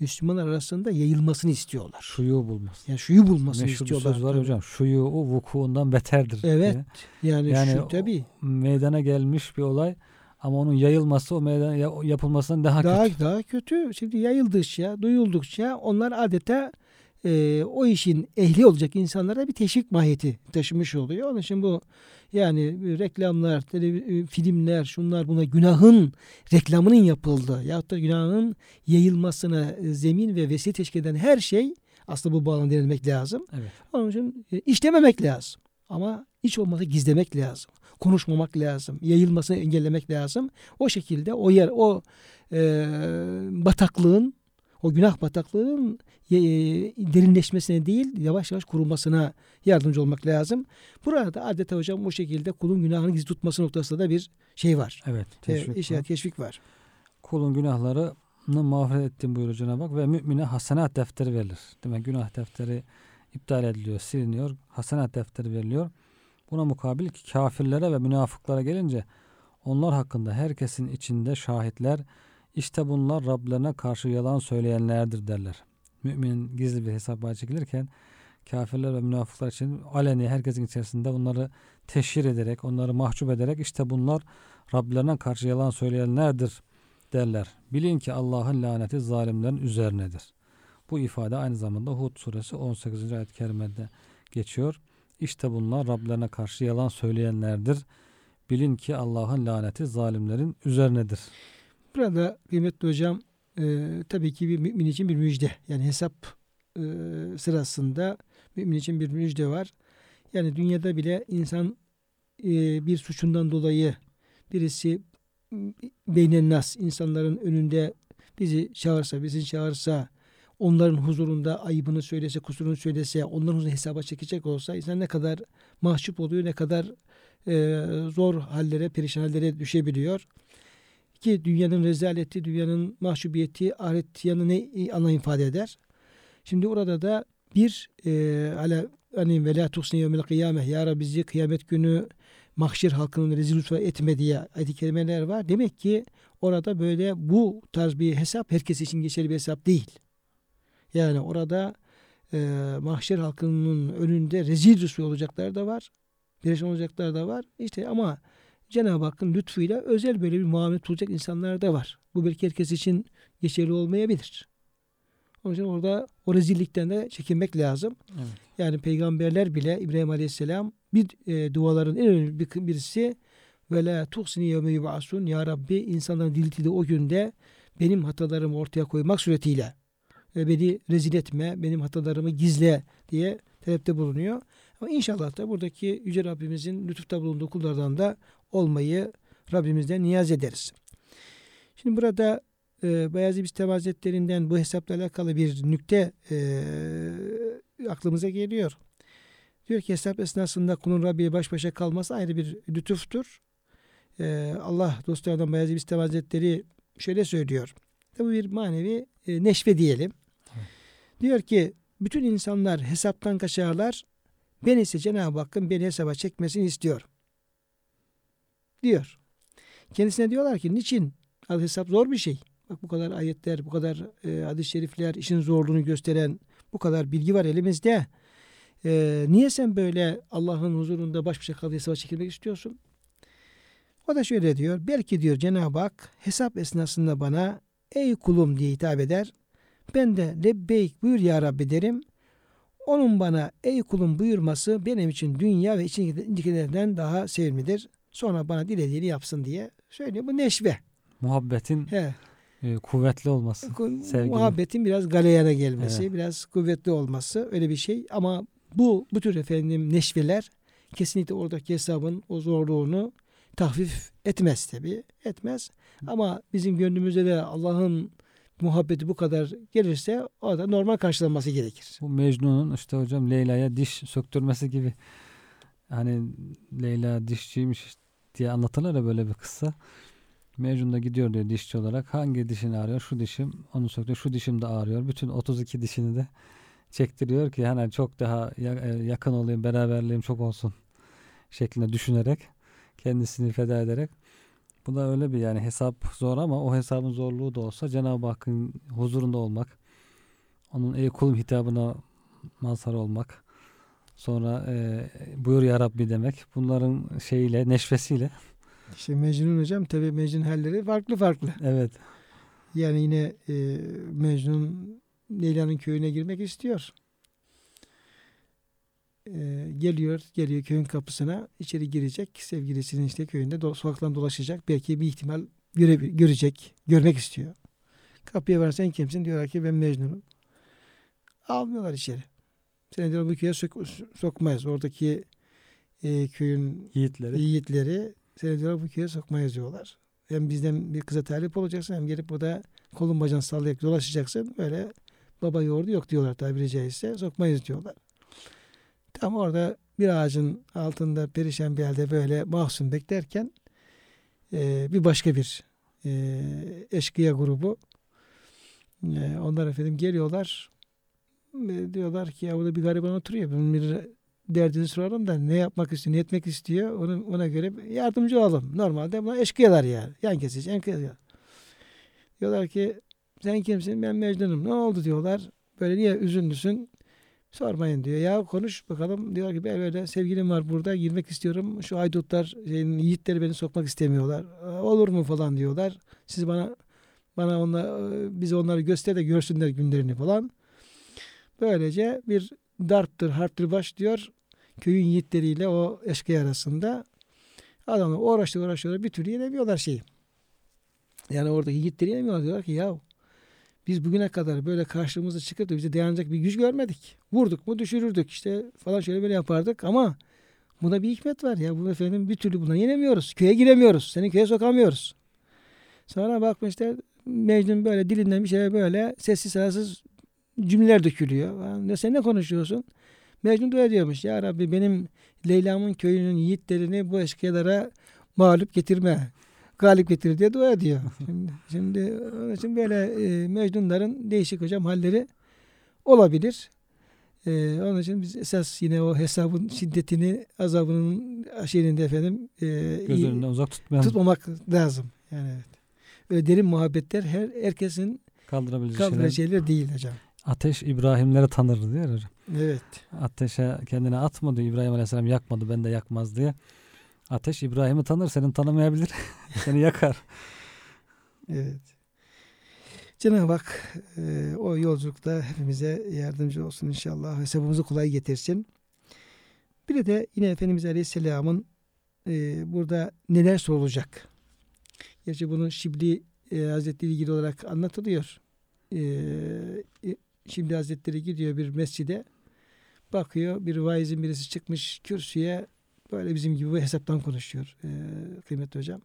Müslümanlar arasında yayılmasını istiyorlar. Şuyu bulması. Yani şuyu bulmasını Meşhur istiyorlar. söz var tabii. hocam. Şuyu vukuundan beterdir. Evet. diye. Yani, Yani şu o- tabii. Meydana gelmiş bir olay ama onun yayılması o meydana ya- yapılmasından daha, Daha kötü. daha kötü. Şimdi yayıldıkça, duyuldukça onlar adeta e, o işin ehli olacak insanlara bir teşvik mahiyeti taşımış oluyor. Onun için bu yani reklamlar, televi- filmler, şunlar buna günahın reklamının yapıldığı yahut da günahın yayılmasına e, zemin ve vesile teşkil eden her şey aslında bu bağlamda denilmek lazım. Evet. Onun için e, işlememek lazım. Ama hiç olmazsa gizlemek lazım. Konuşmamak lazım. Yayılmasını engellemek lazım. O şekilde o yer, o e, bataklığın, o günah bataklığının e, derinleşmesine değil, yavaş yavaş kurulmasına yardımcı olmak lazım. Burada adeta hocam o şekilde kulun günahını gizli tutması noktasında da bir şey var. Evet. E, Teşvik işaret, var. teşvik var. Kulun günahlarını mağfiret ettim buyuruyor Cenab-ı Hak ve mümine hasenat defteri verilir. Demek günah defteri iptal ediliyor, siliniyor. Hasenat defteri veriliyor. Buna mukabil ki kafirlere ve münafıklara gelince onlar hakkında herkesin içinde şahitler işte bunlar Rablerine karşı yalan söyleyenlerdir derler. Mümin gizli bir hesaba çekilirken kafirler ve münafıklar için aleni herkesin içerisinde bunları teşhir ederek, onları mahcup ederek işte bunlar Rablerine karşı yalan söyleyenlerdir derler. Bilin ki Allah'ın laneti zalimlerin üzerinedir. Bu ifade aynı zamanda Hud suresi 18. ayet-i kerimede geçiyor. İşte bunlar Rablerine karşı yalan söyleyenlerdir. Bilin ki Allah'ın laneti zalimlerin üzerinedir. Burada kıymetli hocam e, tabii ki bir mümin için bir müjde. Yani hesap e, sırasında mümin için bir müjde var. Yani dünyada bile insan e, bir suçundan dolayı birisi beynen nas insanların önünde bizi çağırsa, bizi çağırsa onların huzurunda ayıbını söylese, kusurunu söylese, onların huzurunda hesaba çekecek olsa insan ne kadar mahcup oluyor, ne kadar e, zor hallere, perişan hallere düşebiliyor ki dünyanın rezaleti, dünyanın mahcubiyeti, ahiret yanı ne anlam ifade eder? Şimdi orada da bir e, ala hani ve la tuhsini yevmel kıyameh ya Rabbi bizi kıyamet günü mahşer halkının rezil rüsva etme diye ayet-i kerimeler var. Demek ki orada böyle bu tarz bir hesap herkes için geçerli bir hesap değil. Yani orada e, mahşer halkının önünde rezil rüsva olacaklar da var. Perişan olacaklar da var. İşte ama Cenab-ı Hakk'ın lütfuyla özel böyle bir muamele olacak insanlar da var. Bu belki herkes için geçerli olmayabilir. Onun için orada o rezillikten de çekinmek lazım. Evet. Yani peygamberler bile İbrahim Aleyhisselam bir e, duaların en önemli bir, birisi ve la tuhsini yevme yub'asun ya Rabbi insanların diriltildiği o günde benim hatalarımı ortaya koymak suretiyle ve beni rezil etme, benim hatalarımı gizle diye talepte bulunuyor. Ama inşallah da buradaki Yüce Rabbimizin lütufta bulunduğu kullardan da olmayı Rabbimizden niyaz ederiz. Şimdi burada e, Bayezid Bistami Hazretlerinden bu hesapla alakalı bir nükte e, aklımıza geliyor. Diyor ki hesap esnasında kulun Rabbiye baş başa kalması ayrı bir lütuftur. E, Allah dostlarından Bayezid Bistami Hazretleri şöyle söylüyor. Bu bir manevi e, neşve diyelim. Evet. Diyor ki bütün insanlar hesaptan kaçarlar. Ben ise Cenab-ı Hakk'ın beni hesaba çekmesini istiyorum. Diyor. Kendisine diyorlar ki niçin? Al hesap zor bir şey. Bak bu kadar ayetler, bu kadar e, hadis-i şerifler, işin zorluğunu gösteren bu kadar bilgi var elimizde. E, niye sen böyle Allah'ın huzurunda baş başa kalıp hesaba çekilmek istiyorsun? O da şöyle diyor. Belki diyor Cenab-ı Hak hesap esnasında bana ey kulum diye hitap eder. Ben de lebbeyk buyur ya Rabbi derim. Onun bana ey kulum buyurması benim için dünya ve içindekilerden daha sevimlidir. Sonra bana dilediğini yapsın diye söylüyor. Bu neşve. Muhabbetin He. e, kuvvetli olması. Sevginin. Muhabbetin biraz galeyana gelmesi, Evet. biraz kuvvetli olması öyle bir şey. Ama bu bu tür efendim neşveler kesinlikle oradaki hesabın o zorluğunu tahfif etmez tabi. Etmez. Ama bizim gönlümüzde de Allah'ın muhabbeti bu kadar gelirse o da normal karşılanması gerekir. Bu Mecnun'un işte hocam Leyla'ya diş söktürmesi gibi hani Leyla dişçiymiş diye anlatırlar ya böyle bir kıssa. Mecnun da gidiyor diyor dişçi olarak. Hangi dişini ağrıyor? Şu dişim. Onu söktü. Şu dişim de ağrıyor. Bütün 32 dişini de çektiriyor ki hani çok daha e, yakın olayım, beraberliğim çok olsun şeklinde düşünerek kendisini feda ederek bu da öyle bir yani hesap zor ama o hesabın zorluğu da olsa Cenab-ı Hakk'ın huzurunda olmak onun ey kulum hitabına mazhar olmak sonra e, buyur ya Rabbi demek bunların şeyiyle neşvesiyle İşte Mecnun hocam tabi Mecnun halleri farklı farklı. evet Yani yine e, Mecnun Leyla'nın köyüne girmek istiyor. E, geliyor, geliyor köyün kapısına içeri girecek. Sevgilisinin işte köyünde do- sokaktan dolaşacak. Belki bir ihtimal göre, görecek, görmek istiyor. Kapıya var sen kimsin? Diyorlar ki ben Mecnun'um. Almıyorlar içeri. Seni diyor bu köye sok- sokmayız. Oradaki e, köyün yiğitleri yiğitleri seni diyorlar bu köye sokmayız diyorlar. Hem bizden bir kıza talip olacaksın hem gelip burada kolun bacağını sallayarak dolaşacaksın. Böyle baba yoğurdu yok diyorlar tabiri caizse. Sokmayız diyorlar. Tam orada bir ağacın altında perişan bir halde böyle mahzun beklerken e, bir başka bir e, eşkıya grubu e, onlar efendim geliyorlar diyorlar ki ya burada bir gariban oturuyor. Bunun bir derdini soralım da ne yapmak istiyor, ne etmek istiyor onu, ona göre yardımcı olalım. Normalde buna eşkıyalar yani. Yan kesici, yan kesici. Diyorlar ki sen kimsin? Ben Mecnun'um. Ne oldu diyorlar. Böyle niye üzünlüsün? Sormayın diyor. Ya konuş bakalım. Diyor ki ben böyle sevgilim var burada. Girmek istiyorum. Şu haydutlar, şeyin, yiğitleri beni sokmak istemiyorlar. "Aa, Olur mu falan diyorlar. Siz bana bana onlar, bize onları göster de görsünler günlerini falan. Böylece bir darptır, harptır başlıyor köyün yiğitleriyle o eşkıya arasında adamlar uğraştı uğraşıyorlar bir türlü yenemiyorlar şeyi. Yani oradaki yiğitleri yenemiyorlar diyorlar ki ya biz bugüne kadar böyle karşımıza çıkıp da bize dayanacak bir güç görmedik. Vurduk mu düşürürdük işte falan şöyle böyle yapardık ama buna bir hikmet var ya. Bu efendim bir türlü buna yenemiyoruz. Köye giremiyoruz. Seni köye sokamıyoruz. Sonra bakmışlar Mecnun böyle dilinden bir şey böyle sessiz sedasız cümleler dökülüyor. Ne sen ne konuşuyorsun? Mecnun dua ediyormuş. Ya Rabbi benim Leyla'mın köyünün yiğitlerini bu eşkıyalara mağlup getirme. Galip getir diye dua ediyor. Şimdi, şimdi onun için böyle e, Mecnunların değişik hocam halleri olabilir. E, onun için biz esas yine o hesabın şiddetini azabının şeyinde efendim e, göz önünden uzak tutmayalım. tutmamak lazım. Yani evet. Öyle derin muhabbetler her herkesin kaldırabilecek kaldıracağı şeyler. şeyler değil hocam. Ateş İbrahimleri tanır diyor hocam. Evet. Ateşe kendini atma diyor. İbrahim Aleyhisselam yakmadı ben de yakmaz diye. Ateş İbrahim'i tanır senin tanımayabilir. Seni yakar. Evet. Cenab-ı Hak e, o yolculukta hepimize yardımcı olsun inşallah. Hesabımızı kolay getirsin. Bir de yine Efendimiz Aleyhisselam'ın e, burada neler sorulacak? Gerçi bunu Şibli e, Hazretleri ilgili olarak anlatılıyor. E, Şibli Hazretleri gidiyor bir mescide. Bakıyor bir vaizin birisi çıkmış kürsüye böyle bizim gibi bu hesaptan konuşuyor e, kıymetli hocam.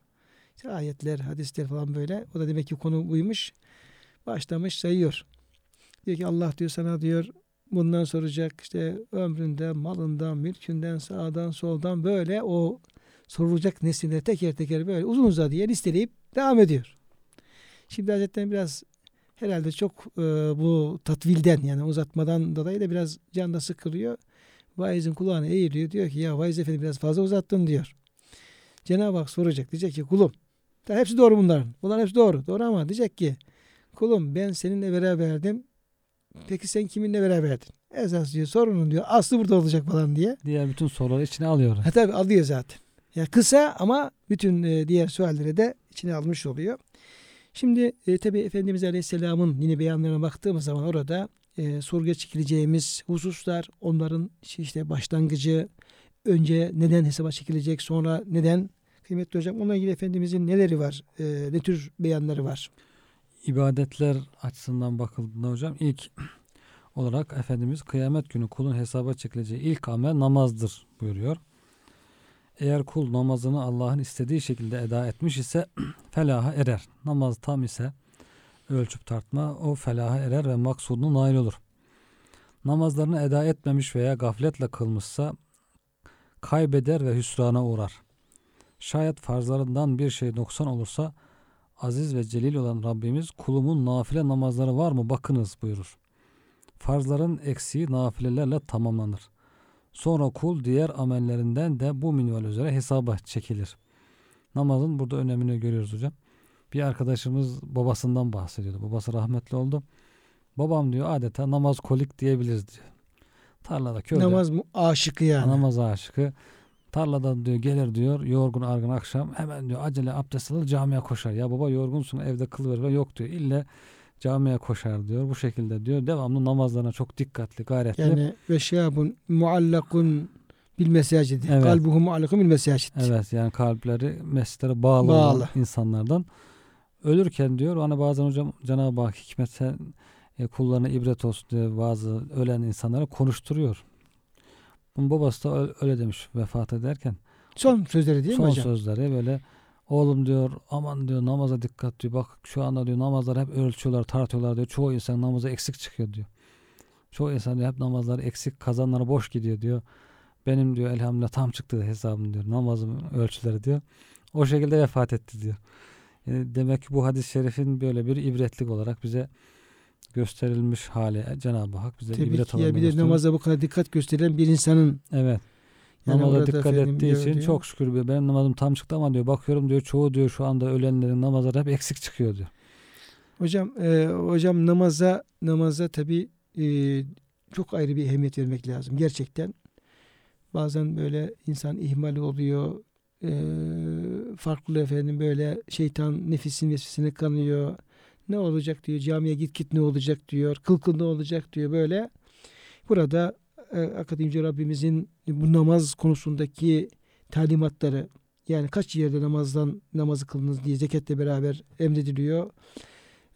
İşte ayetler, hadisler falan böyle. O da demek ki konu buymuş. Başlamış sayıyor. Diyor ki Allah diyor sana diyor bundan soracak işte ömründen, malından, mülkünden, sağdan, soldan böyle o sorulacak nesneleri teker teker böyle uzun uzadıya listeleyip devam ediyor. Şimdi Hazretleri biraz herhalde çok e, bu tatvilden yani uzatmadan dolayı da biraz canda sıkılıyor. Vaizin kulağına eğiliyor. Diyor ki ya vaiz efendi biraz fazla uzattın diyor. Cenab-ı Hak soracak. Diyecek ki kulum Tabii hepsi doğru bunların. Bunların hepsi doğru. Doğru ama diyecek ki kulum ben seninle beraberdim. Peki sen kiminle beraberdin? Esas diyor sorunun diyor aslı burada olacak falan diye. Diğer bütün soruları içine alıyor. Ha tabii alıyor zaten. Ya kısa ama bütün e, diğer sualleri de içine almış oluyor. Şimdi e, tabii Efendimiz Aleyhisselam'ın yine beyanlarına baktığımız zaman orada e, sorguya çekileceğimiz hususlar, onların işte başlangıcı, önce neden hesaba çekilecek, sonra neden kıymetli hocam onunla ilgili Efendimizin neleri var, e, ne tür beyanları var? İbadetler açısından bakıldığında hocam ilk olarak Efendimiz kıyamet günü kulun hesaba çekileceği ilk amel namazdır buyuruyor. Eğer kul namazını Allah'ın istediği şekilde eda etmiş ise felaha erer. Namaz tam ise ölçüp tartma o felaha erer ve maksuduna nail olur. Namazlarını eda etmemiş veya gafletle kılmışsa kaybeder ve hüsrana uğrar. Şayet farzlarından bir şey noksan olursa aziz ve celil olan Rabbimiz kulumun nafile namazları var mı bakınız buyurur. Farzların eksiği nafilelerle tamamlanır. Sonra kul diğer amellerinden de bu minval üzere hesaba çekilir. Namazın burada önemini görüyoruz hocam. Bir arkadaşımız babasından bahsediyordu. Babası rahmetli oldu. Babam diyor adeta namaz kolik diyebiliriz diyor. Tarlada köyde. Namaz aşıkı yani. Namaz aşıkı. Tarladan diyor gelir diyor yorgun argın akşam hemen diyor acele abdest alır camiye koşar. Ya baba yorgunsun evde kılıver ve yok diyor. İlle camiye koşar diyor. Bu şekilde diyor devamlı namazlarına çok dikkatli gayretli. Yani ve şabun muallakun bil mesacid. Evet. Kalbuhu muallakun bil mesacid. Evet yani kalpleri mescitlere bağlı, Bağlı. olan insanlardan. Ölürken diyor hani bazen hocam Cenab-ı Hak hikmet sen e, kullarına ibret olsun diye bazı ölen insanlara konuşturuyor. Bunun babası da öyle, demiş vefat ederken. Son sözleri değil mi son hocam? sözleri böyle oğlum diyor aman diyor namaza dikkat diyor. Bak şu anda diyor namazları hep ölçüyorlar tartıyorlar diyor. Çoğu insan namaza eksik çıkıyor diyor. Çoğu insan diyor, hep namazları eksik kazanları boş gidiyor diyor. Benim diyor elhamdülillah tam çıktı hesabım diyor. Namazım ölçüleri diyor. O şekilde vefat etti diyor. Yani demek ki bu hadis-i şerifin böyle bir ibretlik olarak bize gösterilmiş hali Cenab-ı Hak bize Tabii ibret olarak bir de namaza bu kadar dikkat gösteren bir insanın Evet. Namaza dikkat ettiği için gördüğü- çok şükür diyor. Benim namazım tam çıktı ama diyor bakıyorum diyor çoğu diyor şu anda ölenlerin namazları hep eksik çıkıyor diyor. Hocam e, hocam namaza namaza tabi çok ayrı bir ehemmiyet vermek lazım gerçekten. Bazen böyle insan ihmal oluyor. E, farklı efendim böyle şeytan nefisin vesvesine kanıyor. Ne olacak diyor camiye git git ne olacak diyor. Kıl kıl ne olacak diyor böyle. Burada e, Akademici Rabbimizin bu namaz konusundaki talimatları yani kaç yerde namazdan namazı kılınız diye zeketle beraber emrediliyor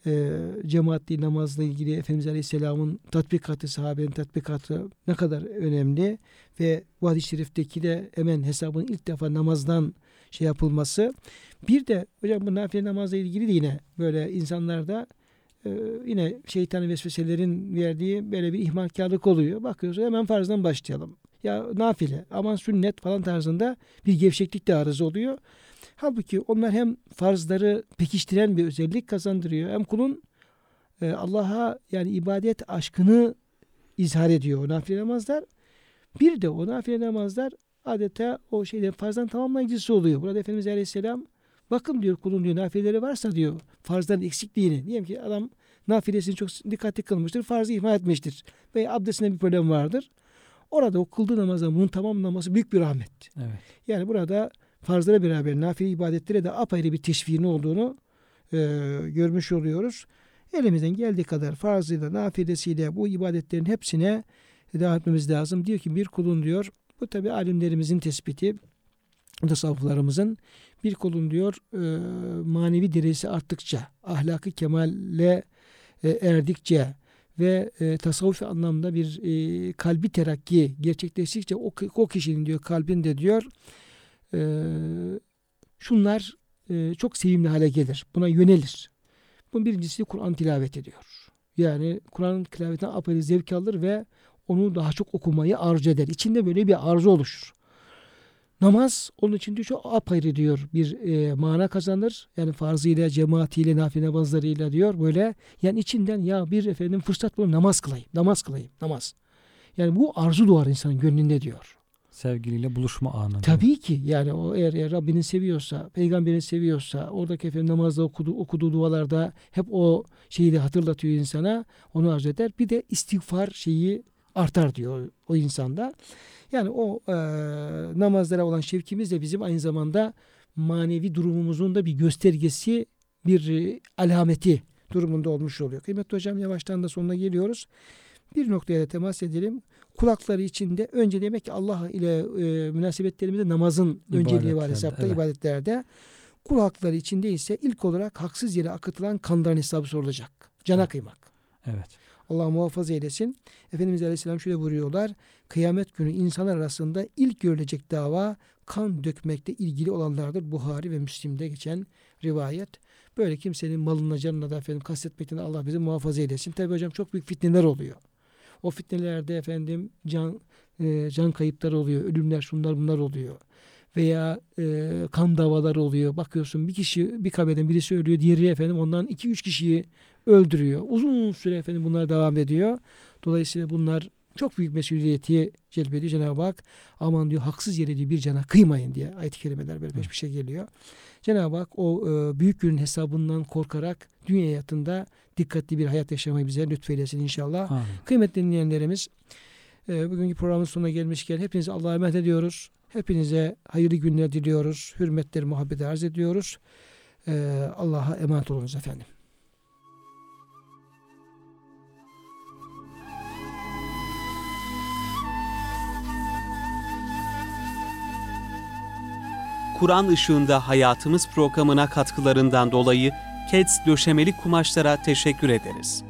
e, cemaatli namazla ilgili Efendimiz Aleyhisselam'ın tatbikatı, sahabenin tatbikatı ne kadar önemli ve bu hadis-i şerifteki de hemen hesabın ilk defa namazdan şey yapılması. Bir de hocam bu nafile namazla ilgili de yine böyle insanlarda e, yine şeytanın vesveselerin verdiği böyle bir ihmalkarlık oluyor. Bakıyoruz hemen farzdan başlayalım. Ya nafile aman sünnet falan tarzında bir gevşeklik de arız oluyor. Halbuki onlar hem farzları pekiştiren bir özellik kazandırıyor. Hem kulun e, Allah'a yani ibadet aşkını izhar ediyor o nafile namazlar. Bir de o nafile namazlar adeta o şeyden farzdan tamamlayıcısı oluyor. Burada Efendimiz Aleyhisselam bakın diyor kulun diyor nafileleri varsa diyor farzların eksikliğini. Diyelim ki adam nafilesini çok dikkatli kılmıştır. Farzı ihmal etmiştir. Veya abdestinde bir problem vardır. Orada o kıldığı namazda bunun tamamlanması büyük bir rahmet. Evet. Yani burada farzlara beraber nafile ibadetlere de apayrı bir teşviğin olduğunu e, görmüş oluyoruz. Elimizden geldiği kadar farzıyla, nafilesiyle bu ibadetlerin hepsine devam etmemiz lazım. Diyor ki bir kulun diyor, bu tabi alimlerimizin tespiti, tasavvuflarımızın bir kulun diyor e, manevi derecesi arttıkça, ahlakı kemalle e, erdikçe ve e, tasavvufi anlamda bir e, kalbi terakki gerçekleştikçe o, kişinin diyor kalbinde diyor e, şunlar çok sevimli hale gelir. Buna yönelir. Bunun birincisi Kur'an tilavet ediyor. Yani Kur'an tilavetinden apayrı zevk alır ve onu daha çok okumayı arzu eder. İçinde böyle bir arzu oluşur. Namaz onun için diyor çok apayrı diyor bir e, mana kazanır. Yani farzıyla, cemaatiyle, nafile namazlarıyla diyor böyle. Yani içinden ya bir efendim fırsat bulur namaz kılayım, namaz kılayım, namaz. Yani bu arzu doğar insanın gönlünde diyor. sevgiliyle buluşma anı. Tabii ki yani o eğer, eğer Rabbini seviyorsa, peygamberini seviyorsa, oradaki efendim namazda okuduğu, okuduğu dualarda hep o şeyi de hatırlatıyor insana, onu arz eder. Bir de istiğfar şeyi artar diyor o insanda. Yani o e, namazlara olan şevkimiz de bizim aynı zamanda manevi durumumuzun da bir göstergesi, bir e, alameti durumunda olmuş oluyor. Kıymetli hocam yavaştan da sonuna geliyoruz. Bir noktaya da temas edelim. Kulakları içinde önce demek ki Allah ile e, münasebetlerimizde namazın önceliği var hesapta, evet. ibadetlerde. Kulakları içinde ise ilk olarak haksız yere akıtılan kanların hesabı sorulacak. Cana Evet. kıymak. Evet. Allah muhafaza eylesin. Efendimiz Aleyhisselam şöyle buyuruyorlar. Kıyamet günü insanlar arasında ilk görülecek dava kan dökmekle ilgili olanlardır. Buhari ve Müslim'de geçen rivayet. Böyle kimsenin malına canına da efendim kastetmekten Allah bizi muhafaza eylesin. Tabi hocam çok büyük fitneler oluyor. O fitnelerde efendim can e, can kayıpları oluyor. Ölümler şunlar bunlar oluyor. Veya e, kan davaları oluyor. Bakıyorsun bir kişi bir kabileden birisi ölüyor. Diğeri efendim ondan iki üç kişiyi öldürüyor. Uzun süre efendim bunlar devam ediyor. Dolayısıyla bunlar çok büyük mesuliyeti celbediyor Cenab-ı Hak. Aman diyor haksız yere diyor bir cana kıymayın diye ayet-i kerimeler böyle peş peşe geliyor. Cenab-ı Hak o e, büyük günün hesabından korkarak dünya hayatında dikkatli bir hayat yaşamayı bize lütfeylesin inşallah. Amin. Kıymetli dinleyenlerimiz e, bugünkü programın sonuna gelmişken hepinize Allah'a emanet ediyoruz. Hepinize hayırlı günler diliyoruz. Hürmetler, muhabbet arz ediyoruz. E, Allah'a emanet olunuz efendim. Kur'an ışığında hayatımız programına katkılarından dolayı KEDS döşemeli kumaşlara teşekkür ederiz.